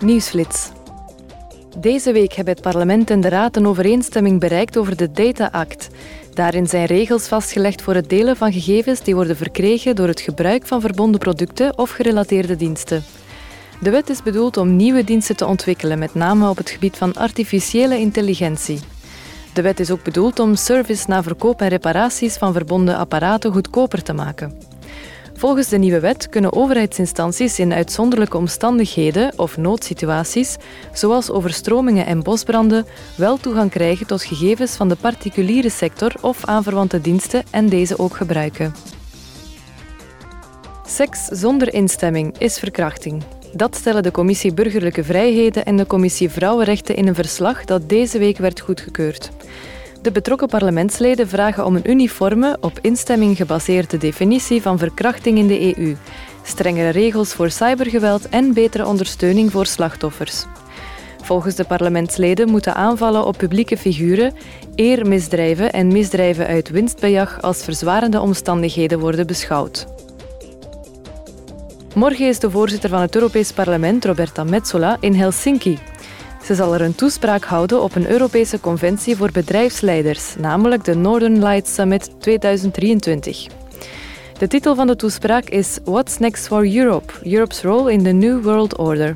Nieuwsflits. Deze week hebben het parlement en de raad een overeenstemming bereikt over de Data Act. Daarin zijn regels vastgelegd voor het delen van gegevens die worden verkregen door het gebruik van verbonden producten of gerelateerde diensten. De wet is bedoeld om nieuwe diensten te ontwikkelen, met name op het gebied van artificiële intelligentie. De wet is ook bedoeld om service na verkoop en reparaties van verbonden apparaten goedkoper te maken. Volgens de nieuwe wet kunnen overheidsinstanties in uitzonderlijke omstandigheden of noodsituaties, zoals overstromingen en bosbranden, wel toegang krijgen tot gegevens van de particuliere sector of aanverwante diensten en deze ook gebruiken. Seks zonder instemming is verkrachting. Dat stellen de Commissie Burgerlijke Vrijheden en de Commissie Vrouwenrechten in een verslag dat deze week werd goedgekeurd. De betrokken parlementsleden vragen om een uniforme, op instemming gebaseerde definitie van verkrachting in de EU, strengere regels voor cybergeweld en betere ondersteuning voor slachtoffers. Volgens de parlementsleden moeten aanvallen op publieke figuren, eermisdrijven en misdrijven uit winstbejag als verzwarende omstandigheden worden beschouwd. Morgen is de voorzitter van het Europees Parlement, Roberta Metsola, in Helsinki. Ze zal er een toespraak houden op een Europese conventie voor bedrijfsleiders, namelijk de Northern Lights Summit 2023. De titel van de toespraak is What's Next for Europe? Europe's Role in the New World Order.